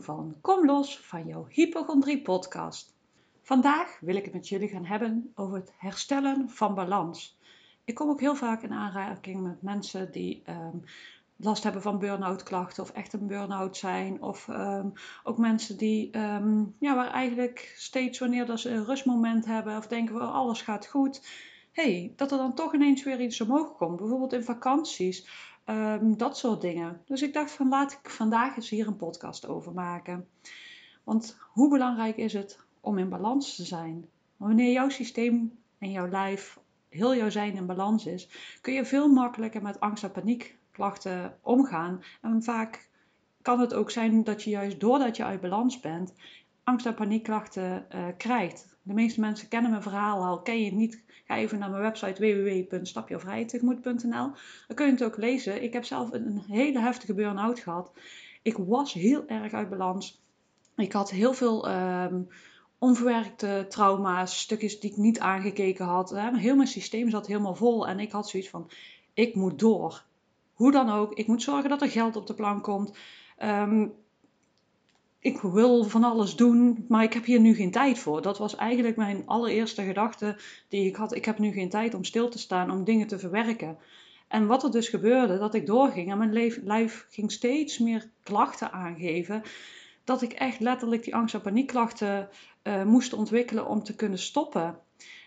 van Kom los van jouw hypochondrie podcast. Vandaag wil ik het met jullie gaan hebben over het herstellen van balans. Ik kom ook heel vaak in aanraking met mensen die ehm, last hebben van burn-out klachten of echt een burn-out zijn. Of ehm, ook mensen die, ehm, ja, waar eigenlijk steeds wanneer dat ze een rustmoment hebben of denken van alles gaat goed. hey, dat er dan toch ineens weer iets omhoog komt. Bijvoorbeeld in vakanties Ehm, dat soort dingen. Dus ik dacht van laat ik vandaag eens hier een podcast over maken. Want hoe belangrijk is het om in balans te zijn? Wanneer jouw systeem en jouw lijf, heel jouw zijn in balans is, kun je veel makkelijker met angst en paniekklachten omgaan. En vaak kan het ook zijn dat je juist doordat je uit balans bent, angst- en paniekklachten uh, krijgt. De meeste mensen kennen mijn verhaal al. Ken je het niet? Ga even naar mijn website www.stapjevrijtegemoet.nl. Dan kun je het ook lezen. Ik heb zelf een, hele heftige burn-out gehad. Ik was heel erg uit balans. Ik had heel veel um, onverwerkte trauma's, stukjes die ik niet aangekeken had. Heel mijn systeem zat helemaal vol en ik had zoiets van: ik moet door. Hoe dan ook, ik moet zorgen dat er geld op de plank komt. Um, ik wil van alles doen, maar ik heb hier nu geen tijd voor. Dat was eigenlijk mijn allereerste gedachte die ik had. Ik heb nu geen tijd om stil te staan, om dingen te verwerken. En wat er dus gebeurde, dat ik doorging en mijn lijf ging steeds meer klachten aangeven. Dat ik echt letterlijk die angst- en paniekklachten uh, moest ontwikkelen om te kunnen stoppen.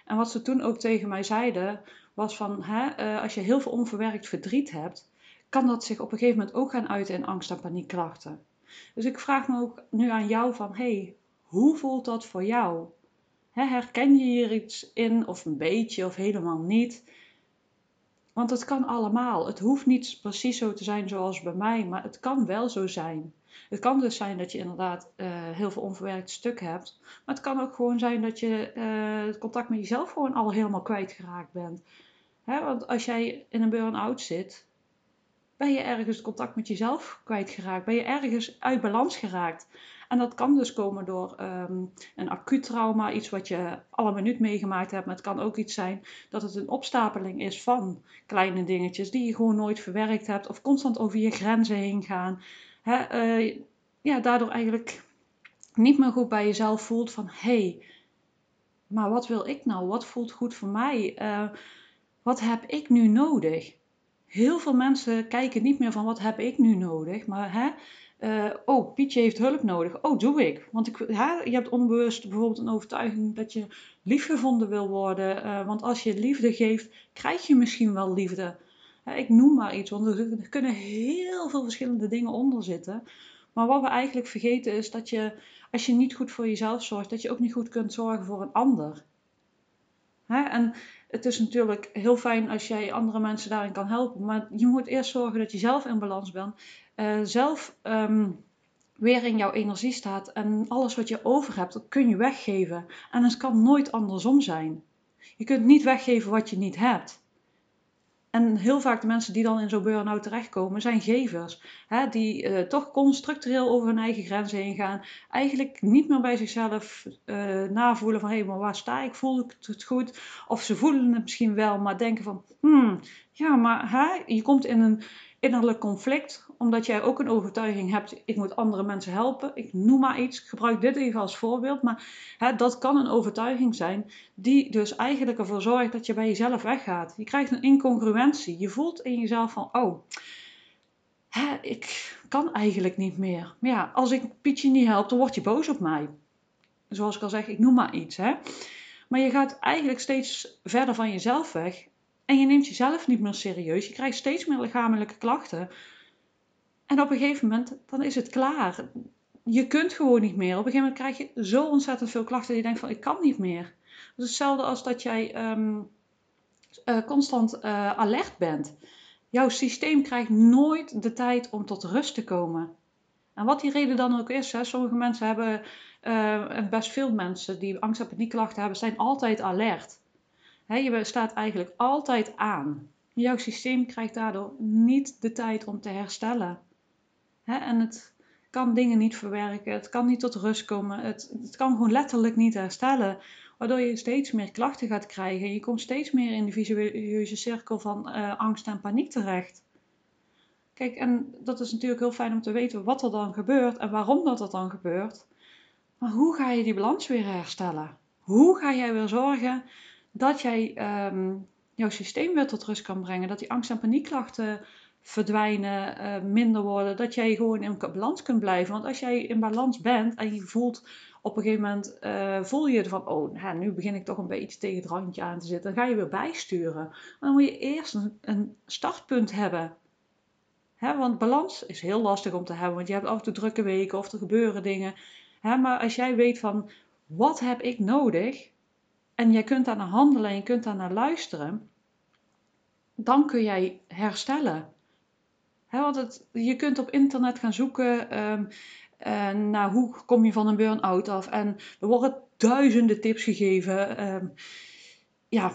En wat ze toen ook tegen mij zeiden, was van hè, uh, als je heel veel onverwerkt verdriet hebt, kan dat zich op een gegeven moment ook gaan uiten in angst- en paniekklachten. Dus ik vraag me ook nu aan jou van, hey, hoe voelt dat voor jou? herken je hier iets in of een beetje of helemaal niet? Want het kan allemaal. Het hoeft niet precies zo te zijn zoals bij mij, maar het kan wel zo zijn. Het kan dus zijn dat je inderdaad uh, heel veel onverwerkt stuk hebt. Maar het kan ook gewoon zijn dat je uh, het contact met jezelf gewoon al helemaal kwijtgeraakt bent. Hè, want als jij in een burn-out zit, ben je ergens contact met jezelf kwijtgeraakt? Ben je ergens uit balans geraakt? En dat kan dus komen door um, een acuut trauma, iets wat je alle minuut meegemaakt hebt. Maar het kan ook iets zijn dat het een opstapeling is van kleine dingetjes die je gewoon nooit verwerkt hebt. Of constant over je grenzen heen gaan. Uh, ja, daardoor eigenlijk niet meer goed bij jezelf voelt van hé, hey, maar wat wil ik nou? Wat voelt goed voor mij? Uh, wat heb ik nu nodig? Heel veel mensen kijken niet meer van wat heb ik nu nodig, maar hè, uh, oh, Pietje heeft hulp nodig. Oh, doe ik. Want ik, hè, je hebt onbewust bijvoorbeeld een overtuiging dat je liefgevonden wil worden. Uh, want als je liefde geeft, krijg je misschien wel liefde. ik noem maar iets, want er kunnen heel veel verschillende dingen onder zitten. Maar wat we eigenlijk vergeten is dat je, als je niet goed voor jezelf zorgt, dat je ook niet goed kunt zorgen voor een ander. Hè? En het is natuurlijk heel fijn als jij andere mensen daarin kan helpen. Maar je moet eerst zorgen dat je zelf in balans bent. Uh, zelf um, weer in jouw energie staat. En alles wat je over hebt, dat kun je weggeven. En het kan nooit andersom zijn. Je kunt niet weggeven wat je niet hebt. En heel vaak de mensen die dan in zo'n burn-out terechtkomen, zijn gevers. Hè, die uh, toch structureel over hun eigen grenzen heen gaan. Eigenlijk niet meer bij zichzelf uh, navoelen van hé, hey, maar waar sta ik? Voel ik het goed? Of ze voelen het misschien wel, maar denken van hmm, ja, maar hè, je komt in een innerlijk conflict, omdat jij ook een overtuiging hebt, ik moet andere mensen helpen. Ik noem maar iets, ik gebruik dit even als voorbeeld, maar hè, dat kan een overtuiging zijn die dus eigenlijk ervoor zorgt dat je bij jezelf weggaat. Je krijgt een incongruentie. Je voelt in jezelf van, oh, hè, ik kan eigenlijk niet meer. Maar ja, als ik Pietje niet help, dan word je boos op mij. Zoals ik al zeg, ik noem maar iets. Hè. Maar je gaat eigenlijk steeds verder van jezelf weg en je neemt jezelf niet meer serieus. Je krijgt steeds meer lichamelijke klachten. En op een gegeven moment, dan is het klaar. Je kunt gewoon niet meer. Op een gegeven moment krijg je zo ontzettend veel klachten dat je denkt van ik kan niet meer. Dat is hetzelfde als dat jij um, uh, constant uh, alert bent. Jouw systeem krijgt nooit de tijd om tot rust te komen. En wat die reden dan ook is, sommige mensen hebben, en best veel mensen die angst- en paniekklachten hebben, zijn altijd alert je staat eigenlijk altijd aan. Jouw systeem krijgt daardoor niet de tijd om te herstellen. en het kan dingen niet verwerken, het kan niet tot rust komen, het, het kan gewoon letterlijk niet herstellen. Waardoor je steeds meer klachten gaat krijgen. Je komt steeds meer in de visueuze cirkel van uh, angst en paniek terecht. Kijk, en dat is natuurlijk heel fijn om te weten wat er dan gebeurt en waarom dat, dat dan gebeurt. Maar hoe ga je die balans weer herstellen? Hoe ga jij weer zorgen dat jij ehm, jouw systeem weer tot rust kan brengen? Dat die angst- en paniekklachten verdwijnen, uh, minder worden. Dat jij gewoon in balans kunt blijven. Want als jij in balans bent en je voelt op een gegeven moment, uh, voel je van, oh, nu begin ik toch een beetje tegen het randje aan te zitten. Dan ga je weer bijsturen. Maar dan moet je eerst een, een startpunt hebben. Hè, want balans is heel lastig om te hebben, want je hebt af en toe drukke weken of er gebeuren dingen. Hè, maar als jij weet van, wat heb ik nodig? En jij kunt daar naar handelen en je kunt daar naar luisteren. Dan kun jij herstellen. Want het, je kunt op internet gaan zoeken um, naar hoe kom je van een burn-out af. En er worden duizenden tips gegeven um, ja,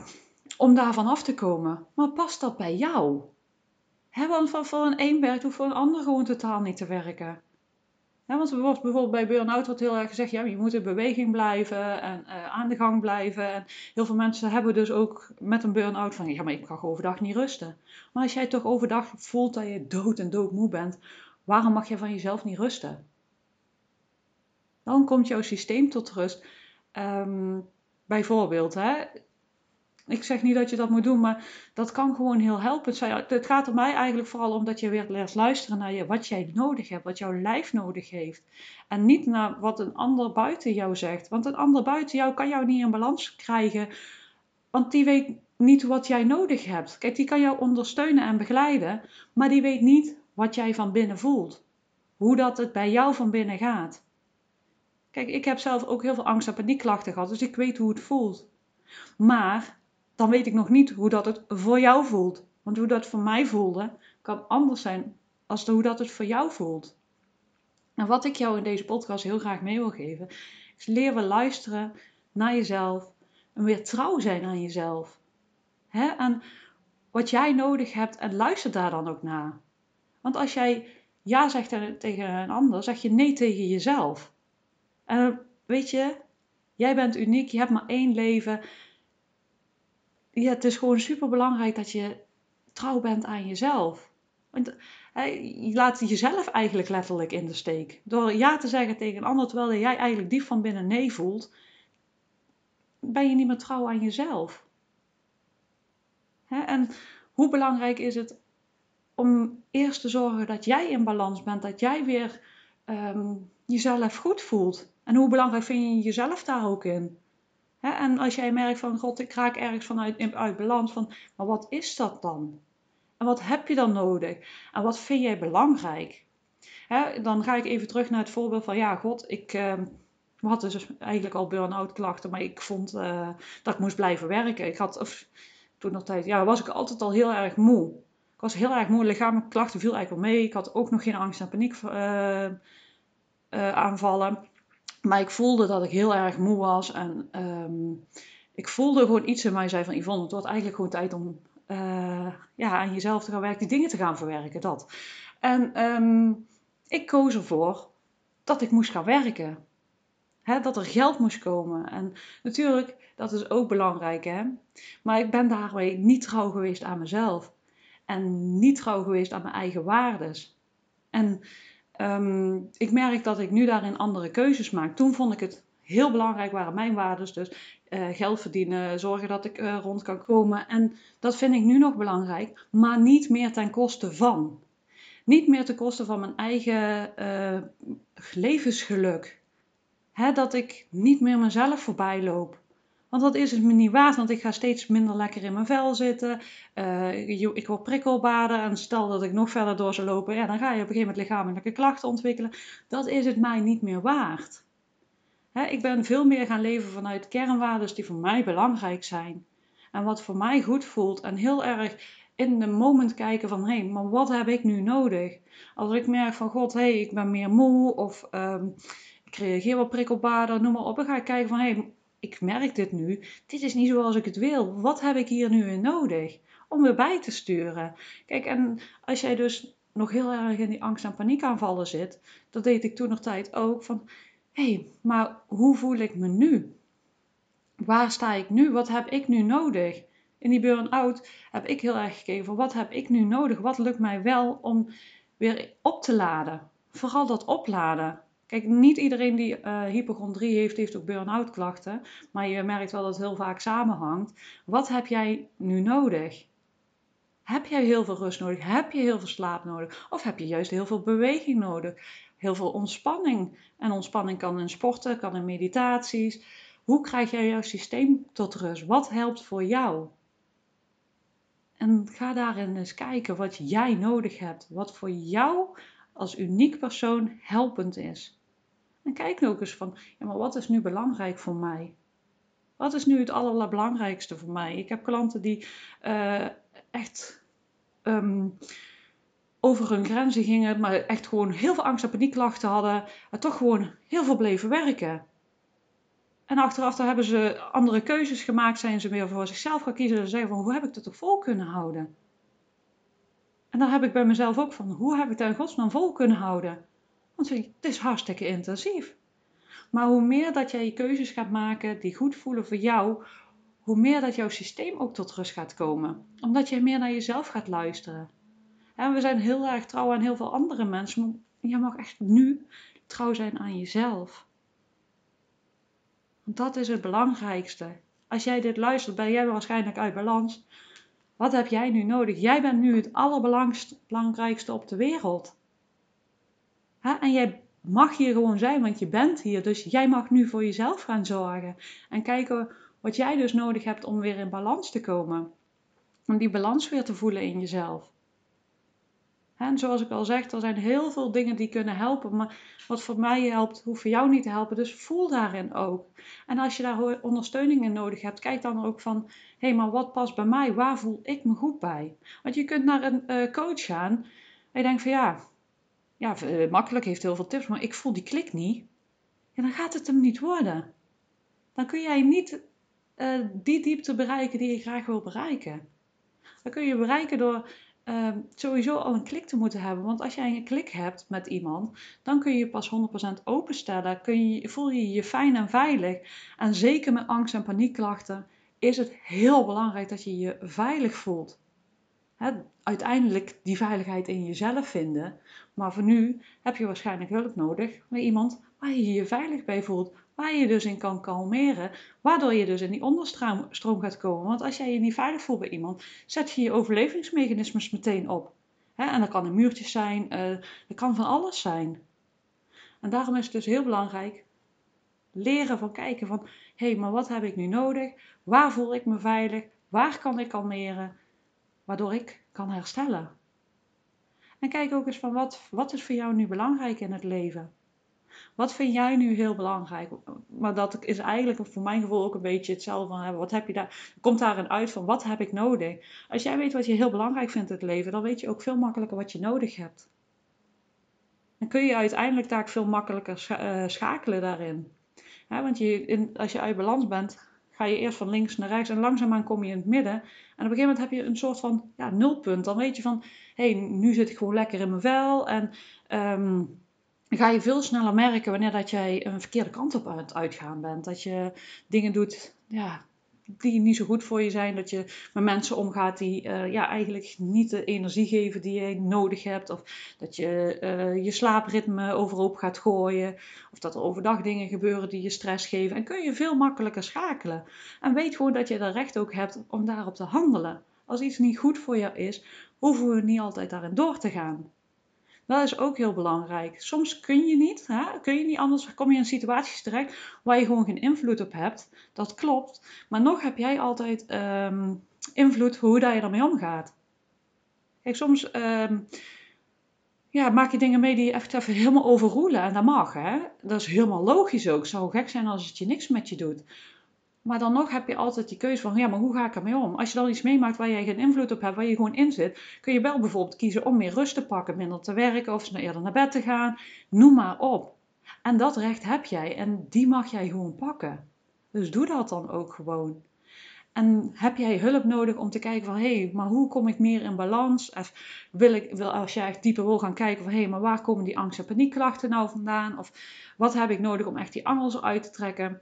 om daarvan af te komen. Maar past dat bij jou? Hè, want voor, voor een een werkt, hoeft voor een ander gewoon totaal niet te werken. Hè, want er wordt bijvoorbeeld bij burn-out wordt heel erg gezegd, ja, je moet in beweging blijven en uh, aan de gang blijven. En heel veel mensen hebben dus ook met een burn-out van, ja, maar ik kan overdag niet rusten. Maar als jij toch overdag voelt dat je dood en doodmoe bent, waarom mag je van jezelf niet rusten? Dan komt jouw systeem tot rust. Um, bijvoorbeeld, hè, ik zeg niet dat je dat moet doen, maar dat kan gewoon heel helpend zijn. Het gaat er mij eigenlijk vooral om dat je weer leert luisteren naar je, wat jij nodig hebt, wat jouw lijf nodig heeft. En niet naar wat een ander buiten jou zegt. Want een ander buiten jou kan jou niet in balans krijgen, want die weet niet wat jij nodig hebt. Kijk, die kan jou ondersteunen en begeleiden, maar die weet niet wat jij van binnen voelt. Hoe dat het bij jou van binnen gaat. Kijk, ik heb zelf ook heel veel angst- en paniekklachten gehad, dus ik weet hoe het voelt. Maar dan weet ik nog niet hoe dat het voor jou voelt. Want hoe dat voor mij voelde, kan anders zijn als hoe dat het voor jou voelt. En wat ik jou in deze podcast heel graag mee wil geven, is leren luisteren naar jezelf en weer trouw zijn aan jezelf. Hè? En wat jij nodig hebt en luister daar dan ook naar. Want als jij ja zegt tegen een ander, zeg je nee tegen jezelf. En weet je, jij bent uniek, je hebt maar één leven het is gewoon super belangrijk dat je trouw bent aan jezelf. Want je laat jezelf eigenlijk letterlijk in de steek. Door ja te zeggen tegen een ander terwijl jij eigenlijk diep van binnen nee voelt, ben je niet meer trouw aan jezelf. En hoe belangrijk is het om eerst te zorgen dat jij in balans bent, dat jij weer um, jezelf goed voelt. En hoe belangrijk vind je jezelf daar ook in? En als jij merkt van, god, ik raak ergens vanuit uit balans, van, maar wat is dat dan? En wat heb je dan nodig? En wat vind jij belangrijk? dan ga ik even terug naar het voorbeeld van, ja, god, ik uh, had dus eigenlijk al burn-out klachten, maar ik vond uh, dat ik moest blijven werken. Ik had, of, toen nog tijd, ja, was ik altijd al heel erg moe. Ik was heel erg moe, lichamelijke klachten viel eigenlijk wel mee. Ik had ook nog geen angst en paniek uh, aanvallen. Maar ik voelde dat ik heel erg moe was. En um, ik voelde gewoon iets in mij zei van Yvonne, het wordt eigenlijk gewoon tijd om uh, ja, aan jezelf te gaan werken, die dingen te gaan verwerken. Dat. En um, ik koos ervoor dat ik moest gaan werken. He, dat er geld moest komen. En natuurlijk, dat is ook belangrijk. Hè? Maar ik ben daarmee niet trouw geweest aan mezelf. En niet trouw geweest aan mijn eigen waardes. En Um, ik merk dat ik nu daarin andere keuzes maak. Toen vond ik het heel belangrijk, waren mijn waarden. Dus uh, geld verdienen, zorgen dat ik uh, rond kan komen. En dat vind ik nu nog belangrijk, maar niet meer ten koste van. Niet meer ten koste van mijn eigen uh, levensgeluk. Hè, dat ik niet meer mezelf voorbij loop. Want dat is het me niet waard, want ik ga steeds minder lekker in mijn vel zitten. Uh, ik word prikkelbaarder en stel dat ik nog verder door zou lopen, ja, dan ga je op een gegeven moment lichamelijke klachten ontwikkelen. Dat is het mij niet meer waard. Hè, ik ben veel meer gaan leven vanuit kernwaarden die voor mij belangrijk zijn. En wat voor mij goed voelt en heel erg in de moment kijken van, hé, hey, maar wat heb ik nu nodig? Als ik merk van, god, hé, hey, ik ben meer moe of um, ik reageer wat prikkelbaarder, noem maar op. Dan ga ik kijken van, hé, hey, ik merk dit nu, dit is niet zoals ik het wil. Wat heb ik hier nu in nodig? Om weer bij te sturen. Kijk, en als jij dus nog heel erg in die angst- en paniekaanvallen zit, dat deed ik toen nog tijd ook van, hé, hey, maar hoe voel ik me nu? Waar sta ik nu? Wat heb ik nu nodig? In die burn-out heb ik heel erg gekeken van wat heb ik nu nodig? Wat lukt mij wel om weer op te laden? Vooral dat opladen. Kijk, niet iedereen die uh, hypochondrie heeft, heeft ook burn-out klachten. Maar je merkt wel dat het heel vaak samenhangt. Wat heb jij nu nodig? Heb jij heel veel rust nodig? Heb je heel veel slaap nodig? Of heb je juist heel veel beweging nodig? Heel veel ontspanning. En ontspanning kan in sporten, kan in meditaties. Hoe krijg jij jouw systeem tot rust? Wat helpt voor jou? En ga daarin eens kijken wat jij nodig hebt. Wat voor jou als uniek persoon helpend is. En kijk ook eens van, ja, maar wat is nu belangrijk voor mij? Wat is nu het allerbelangrijkste voor mij? Ik heb klanten die uh, echt um, over hun grenzen gingen, maar echt gewoon heel veel angst en paniekklachten hadden, en toch gewoon heel veel bleven werken. En achteraf daar hebben ze andere keuzes gemaakt, zijn ze meer voor zichzelf gaan kiezen en zeggen van hoe heb ik dat toch vol kunnen houden? En daar heb ik bij mezelf ook van, hoe heb ik dat in godsnaam vol kunnen houden? Want het is hartstikke intensief. Maar hoe meer dat jij je keuzes gaat maken die goed voelen voor jou, hoe meer dat jouw systeem ook tot rust gaat komen. Omdat je meer naar jezelf gaat luisteren. En we zijn heel erg trouw aan heel veel andere mensen, maar je mag echt nu trouw zijn aan jezelf. Dat is het belangrijkste. Als jij dit luistert, ben jij waarschijnlijk uit balans. Wat heb jij nu nodig? Jij bent nu het allerbelangrijkste op de wereld. En jij mag hier gewoon zijn, want je bent hier. Dus jij mag nu voor jezelf gaan zorgen. En kijken wat jij dus nodig hebt om weer in balans te komen. Om die balans weer te voelen in jezelf. En zoals ik al zeg, er zijn heel veel dingen die kunnen helpen. Maar wat voor mij helpt, hoeft voor jou niet te helpen. Dus voel daarin ook. En als je daar ondersteuning in nodig hebt, kijk dan ook van: hé, hey, maar wat past bij mij? Waar voel ik me goed bij? Want je kunt naar een uh, coach gaan en je denkt van ja, ja, uh, makkelijk heeft heel veel tips, maar ik voel die klik niet. Ja, dan gaat het hem niet worden. Dan kun jij niet uh, die diepte bereiken die je graag wil bereiken. Dan kun je bereiken door uh, sowieso al een klik te moeten hebben. Want als jij een klik hebt met iemand, dan kun je je pas 100% openstellen. Kun je, voel je je fijn en veilig. En zeker met angst en paniekklachten is het heel belangrijk dat je je veilig voelt. Uiteindelijk die veiligheid in jezelf vinden. Maar voor nu heb je waarschijnlijk hulp nodig met iemand waar je je veilig bij voelt waar je dus in kan kalmeren, waardoor je dus in die onderstroom gaat komen. Want als jij je niet veilig voelt bij iemand, zet je je overlevingsmechanismes meteen op. en dat kan een muurtje zijn, uh, dat kan van alles zijn. En daarom is het dus heel belangrijk leren van kijken van, hé, hey, maar wat heb ik nu nodig? Waar voel ik me veilig? Waar kan ik kalmeren? Waardoor ik kan herstellen. En kijk ook eens van, wat, wat is voor jou nu belangrijk in het leven? Wat vind jij nu heel belangrijk? Maar dat is eigenlijk voor mijn gevoel ook een beetje hetzelfde van wat heb je daar? Komt daarin uit van wat heb ik nodig? Als jij weet wat je heel belangrijk vindt in het leven, dan weet je ook veel makkelijker wat je nodig hebt. Dan kun je uiteindelijk daar veel makkelijker eh, schakelen daarin. want je, als je uit balans bent, ga je eerst van links naar rechts en langzaamaan kom je in het midden. En op een gegeven moment heb je een soort van ja, nulpunt. Dan weet je van, hé, hey, nu zit ik gewoon lekker in mijn vel en ehm, ga je veel sneller merken wanneer dat jij een verkeerde kant op het uitgaan bent. Dat je dingen doet ja, die niet zo goed voor je zijn. Dat je met mensen omgaat die uh, ja, eigenlijk niet de energie geven die je nodig hebt. Of dat je uh, je slaapritme overhoop gaat gooien. Of dat er overdag dingen gebeuren die je stress geven. En kun je veel makkelijker schakelen. En weet gewoon dat je er recht ook hebt om daarop te handelen. Als iets niet goed voor jou is, hoeven we niet altijd daarin door te gaan. Dat is ook heel belangrijk. Soms kun je niet, hè? kun je niet anders, kom je in situaties terecht waar je gewoon geen invloed op hebt. Dat klopt. Maar nog heb jij altijd um, invloed hoe dat je ermee omgaat. Kijk, soms um, ja, maak je dingen mee die je echt even helemaal overroelen. En dat mag, hè. Dat is helemaal logisch ook. Het zou gek zijn als het je niks met je doet. Maar dan nog heb je altijd die keuze van, ja, maar hoe ga ik ermee om? Als je dan iets meemaakt waar jij geen invloed op hebt, waar je gewoon in zit, kun je wel bijvoorbeeld kiezen om meer rust te pakken, minder te werken of eerder naar bed te gaan. Noem maar op. En dat recht heb jij en die mag jij gewoon pakken. Dus doe dat dan ook gewoon. En heb jij hulp nodig om te kijken van, hé, hey, maar hoe kom ik meer in balans? Of wil ik, wil, als jij echt dieper wil gaan kijken van, hé, hey, maar waar komen die angst- en paniekklachten nou vandaan? Of wat heb ik nodig om echt die angels uit te trekken?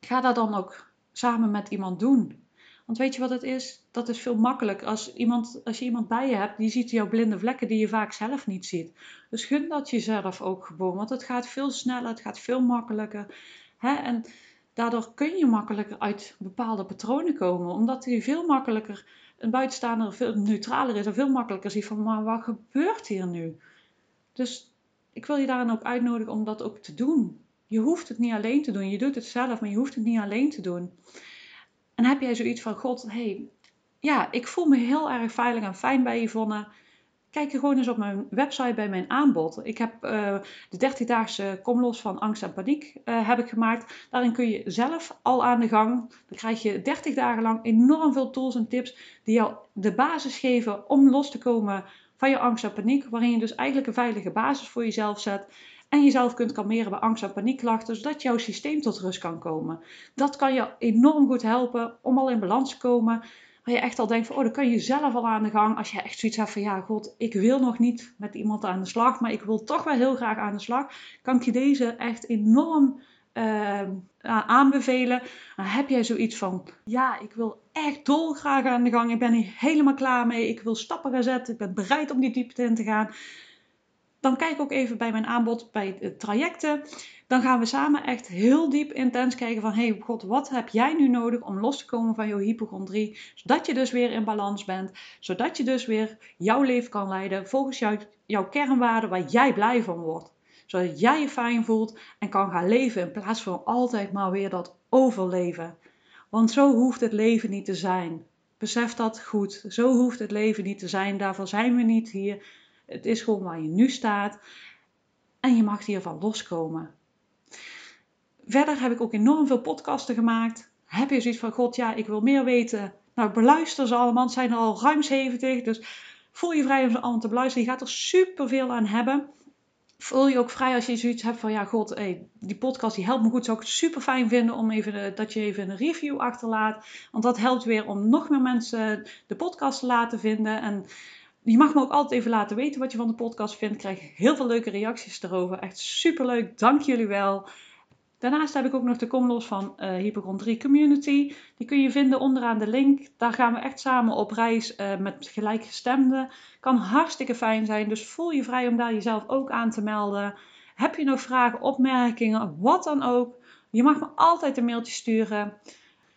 Ga daar dan ook samen met iemand doen. Want weet je wat het is? Dat is veel makkelijker. Als, iemand, als je iemand bij je hebt, die ziet jouw blinde vlekken die je vaak zelf niet ziet. Dus gun dat jezelf ook gewoon. Want het gaat veel sneller, het gaat veel makkelijker. Hè? En daardoor kun je makkelijker uit bepaalde patronen komen. Omdat die veel makkelijker, een buitenstaander veel neutraler is en veel makkelijker ziet van, maar wat gebeurt hier nu? Dus ik wil je daarin ook uitnodigen om dat ook te doen. Je hoeft het niet alleen te doen. Je doet het zelf, maar je hoeft het niet alleen te doen. En heb jij zoiets van, God, hey, ja, ik voel me heel erg veilig en fijn bij Yvonne. Kijk je gewoon eens op mijn website bij mijn aanbod. Ik heb uh, de 30-daagse Kom los van angst en paniek uh, heb ik gemaakt. Daarin kun je zelf al aan de gang. Dan krijg je 30 dagen lang enorm veel tools en tips die jou de basis geven om los te komen van je angst en paniek. Waarin je dus eigenlijk een veilige basis voor jezelf zet. En jezelf kunt kalmeren bij angst- en paniekklachten, zodat jouw systeem tot rust kan komen. Dat kan je enorm goed helpen om al in balans te komen. Waar je echt al denkt van, oh, dan kan je zelf al aan de gang. Als je echt zoiets hebt van, ja, god, ik wil nog niet met iemand aan de slag, maar ik wil toch wel heel graag aan de slag. Kan ik je deze echt enorm uh, aanbevelen. Dan heb jij zoiets van, ja, ik wil echt dolgraag aan de gang. Ik ben hier helemaal klaar mee. Ik wil stappen gaan zetten. Ik ben bereid om die diepte in te gaan dan kijk ook even bij mijn aanbod bij trajecten. Dan gaan we samen echt heel diep intens kijken van, hey god, wat heb jij nu nodig om los te komen van jouw hypochondrie, zodat je dus weer in balans bent, zodat je dus weer jouw leven kan leiden volgens jou, jouw kernwaarden waar jij blij van wordt. Zodat jij je fijn voelt en kan gaan leven in plaats van altijd maar weer dat overleven. Want zo hoeft het leven niet te zijn. Besef dat goed. Zo hoeft het leven niet te zijn. Daarvoor zijn we niet hier. Het is gewoon waar je nu staat. En je mag hiervan loskomen. Verder heb ik ook enorm veel podcasten gemaakt. Heb je zoiets van, god ja, ik wil meer weten. Nou, beluister ze allemaal. Het zijn er al ruim 70. Dus voel je vrij om ze allemaal te beluisteren. Je gaat er superveel aan hebben. Voel je ook vrij als je zoiets hebt van, ja god, die podcast die helpt me goed. Zou ik het super fijn vinden om even, dat je even een review achterlaat. Want dat helpt weer om nog meer mensen de podcast te laten vinden. En je mag me ook altijd even laten weten wat je van de podcast vindt. Ik krijg heel veel leuke reacties erover. Echt super leuk. Dank jullie wel. Daarnaast heb ik ook nog de Kom Los van uh, Hypochondrie Community. Die kun je vinden onderaan de link. Daar gaan we echt samen op reis uh, met gelijkgestemden. Kan hartstikke fijn zijn. Dus voel je vrij om daar jezelf ook aan te melden. Heb je nog vragen, opmerkingen, wat dan ook? Je mag me altijd een mailtje sturen.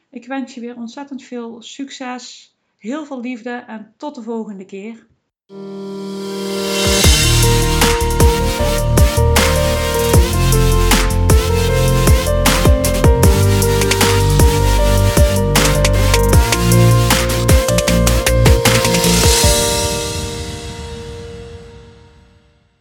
Ik wens je weer ontzettend veel succes, heel veel liefde en tot de volgende keer. Música